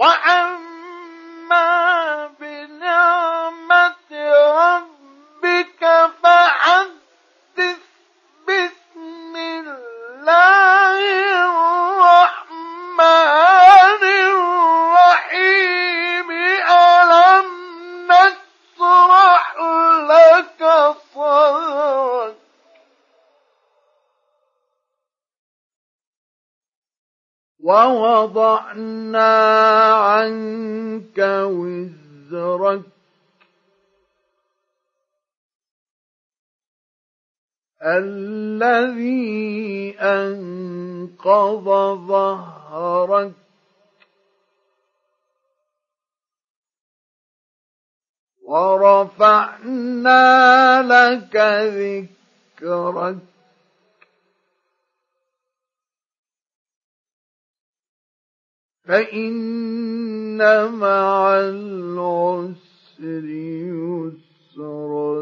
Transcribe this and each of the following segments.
وأما ووضعنا عنك وزرك الذي أنقض ظهرك ورفعنا لك ذكرك فإن مع العسر يسرا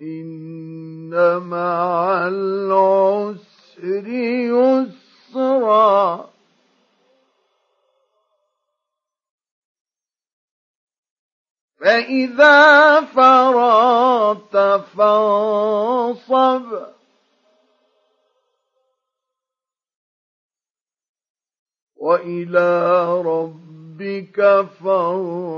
إن مع العسر يسرا. فإذا فرغت فانصب. وإلى ربك فارغب.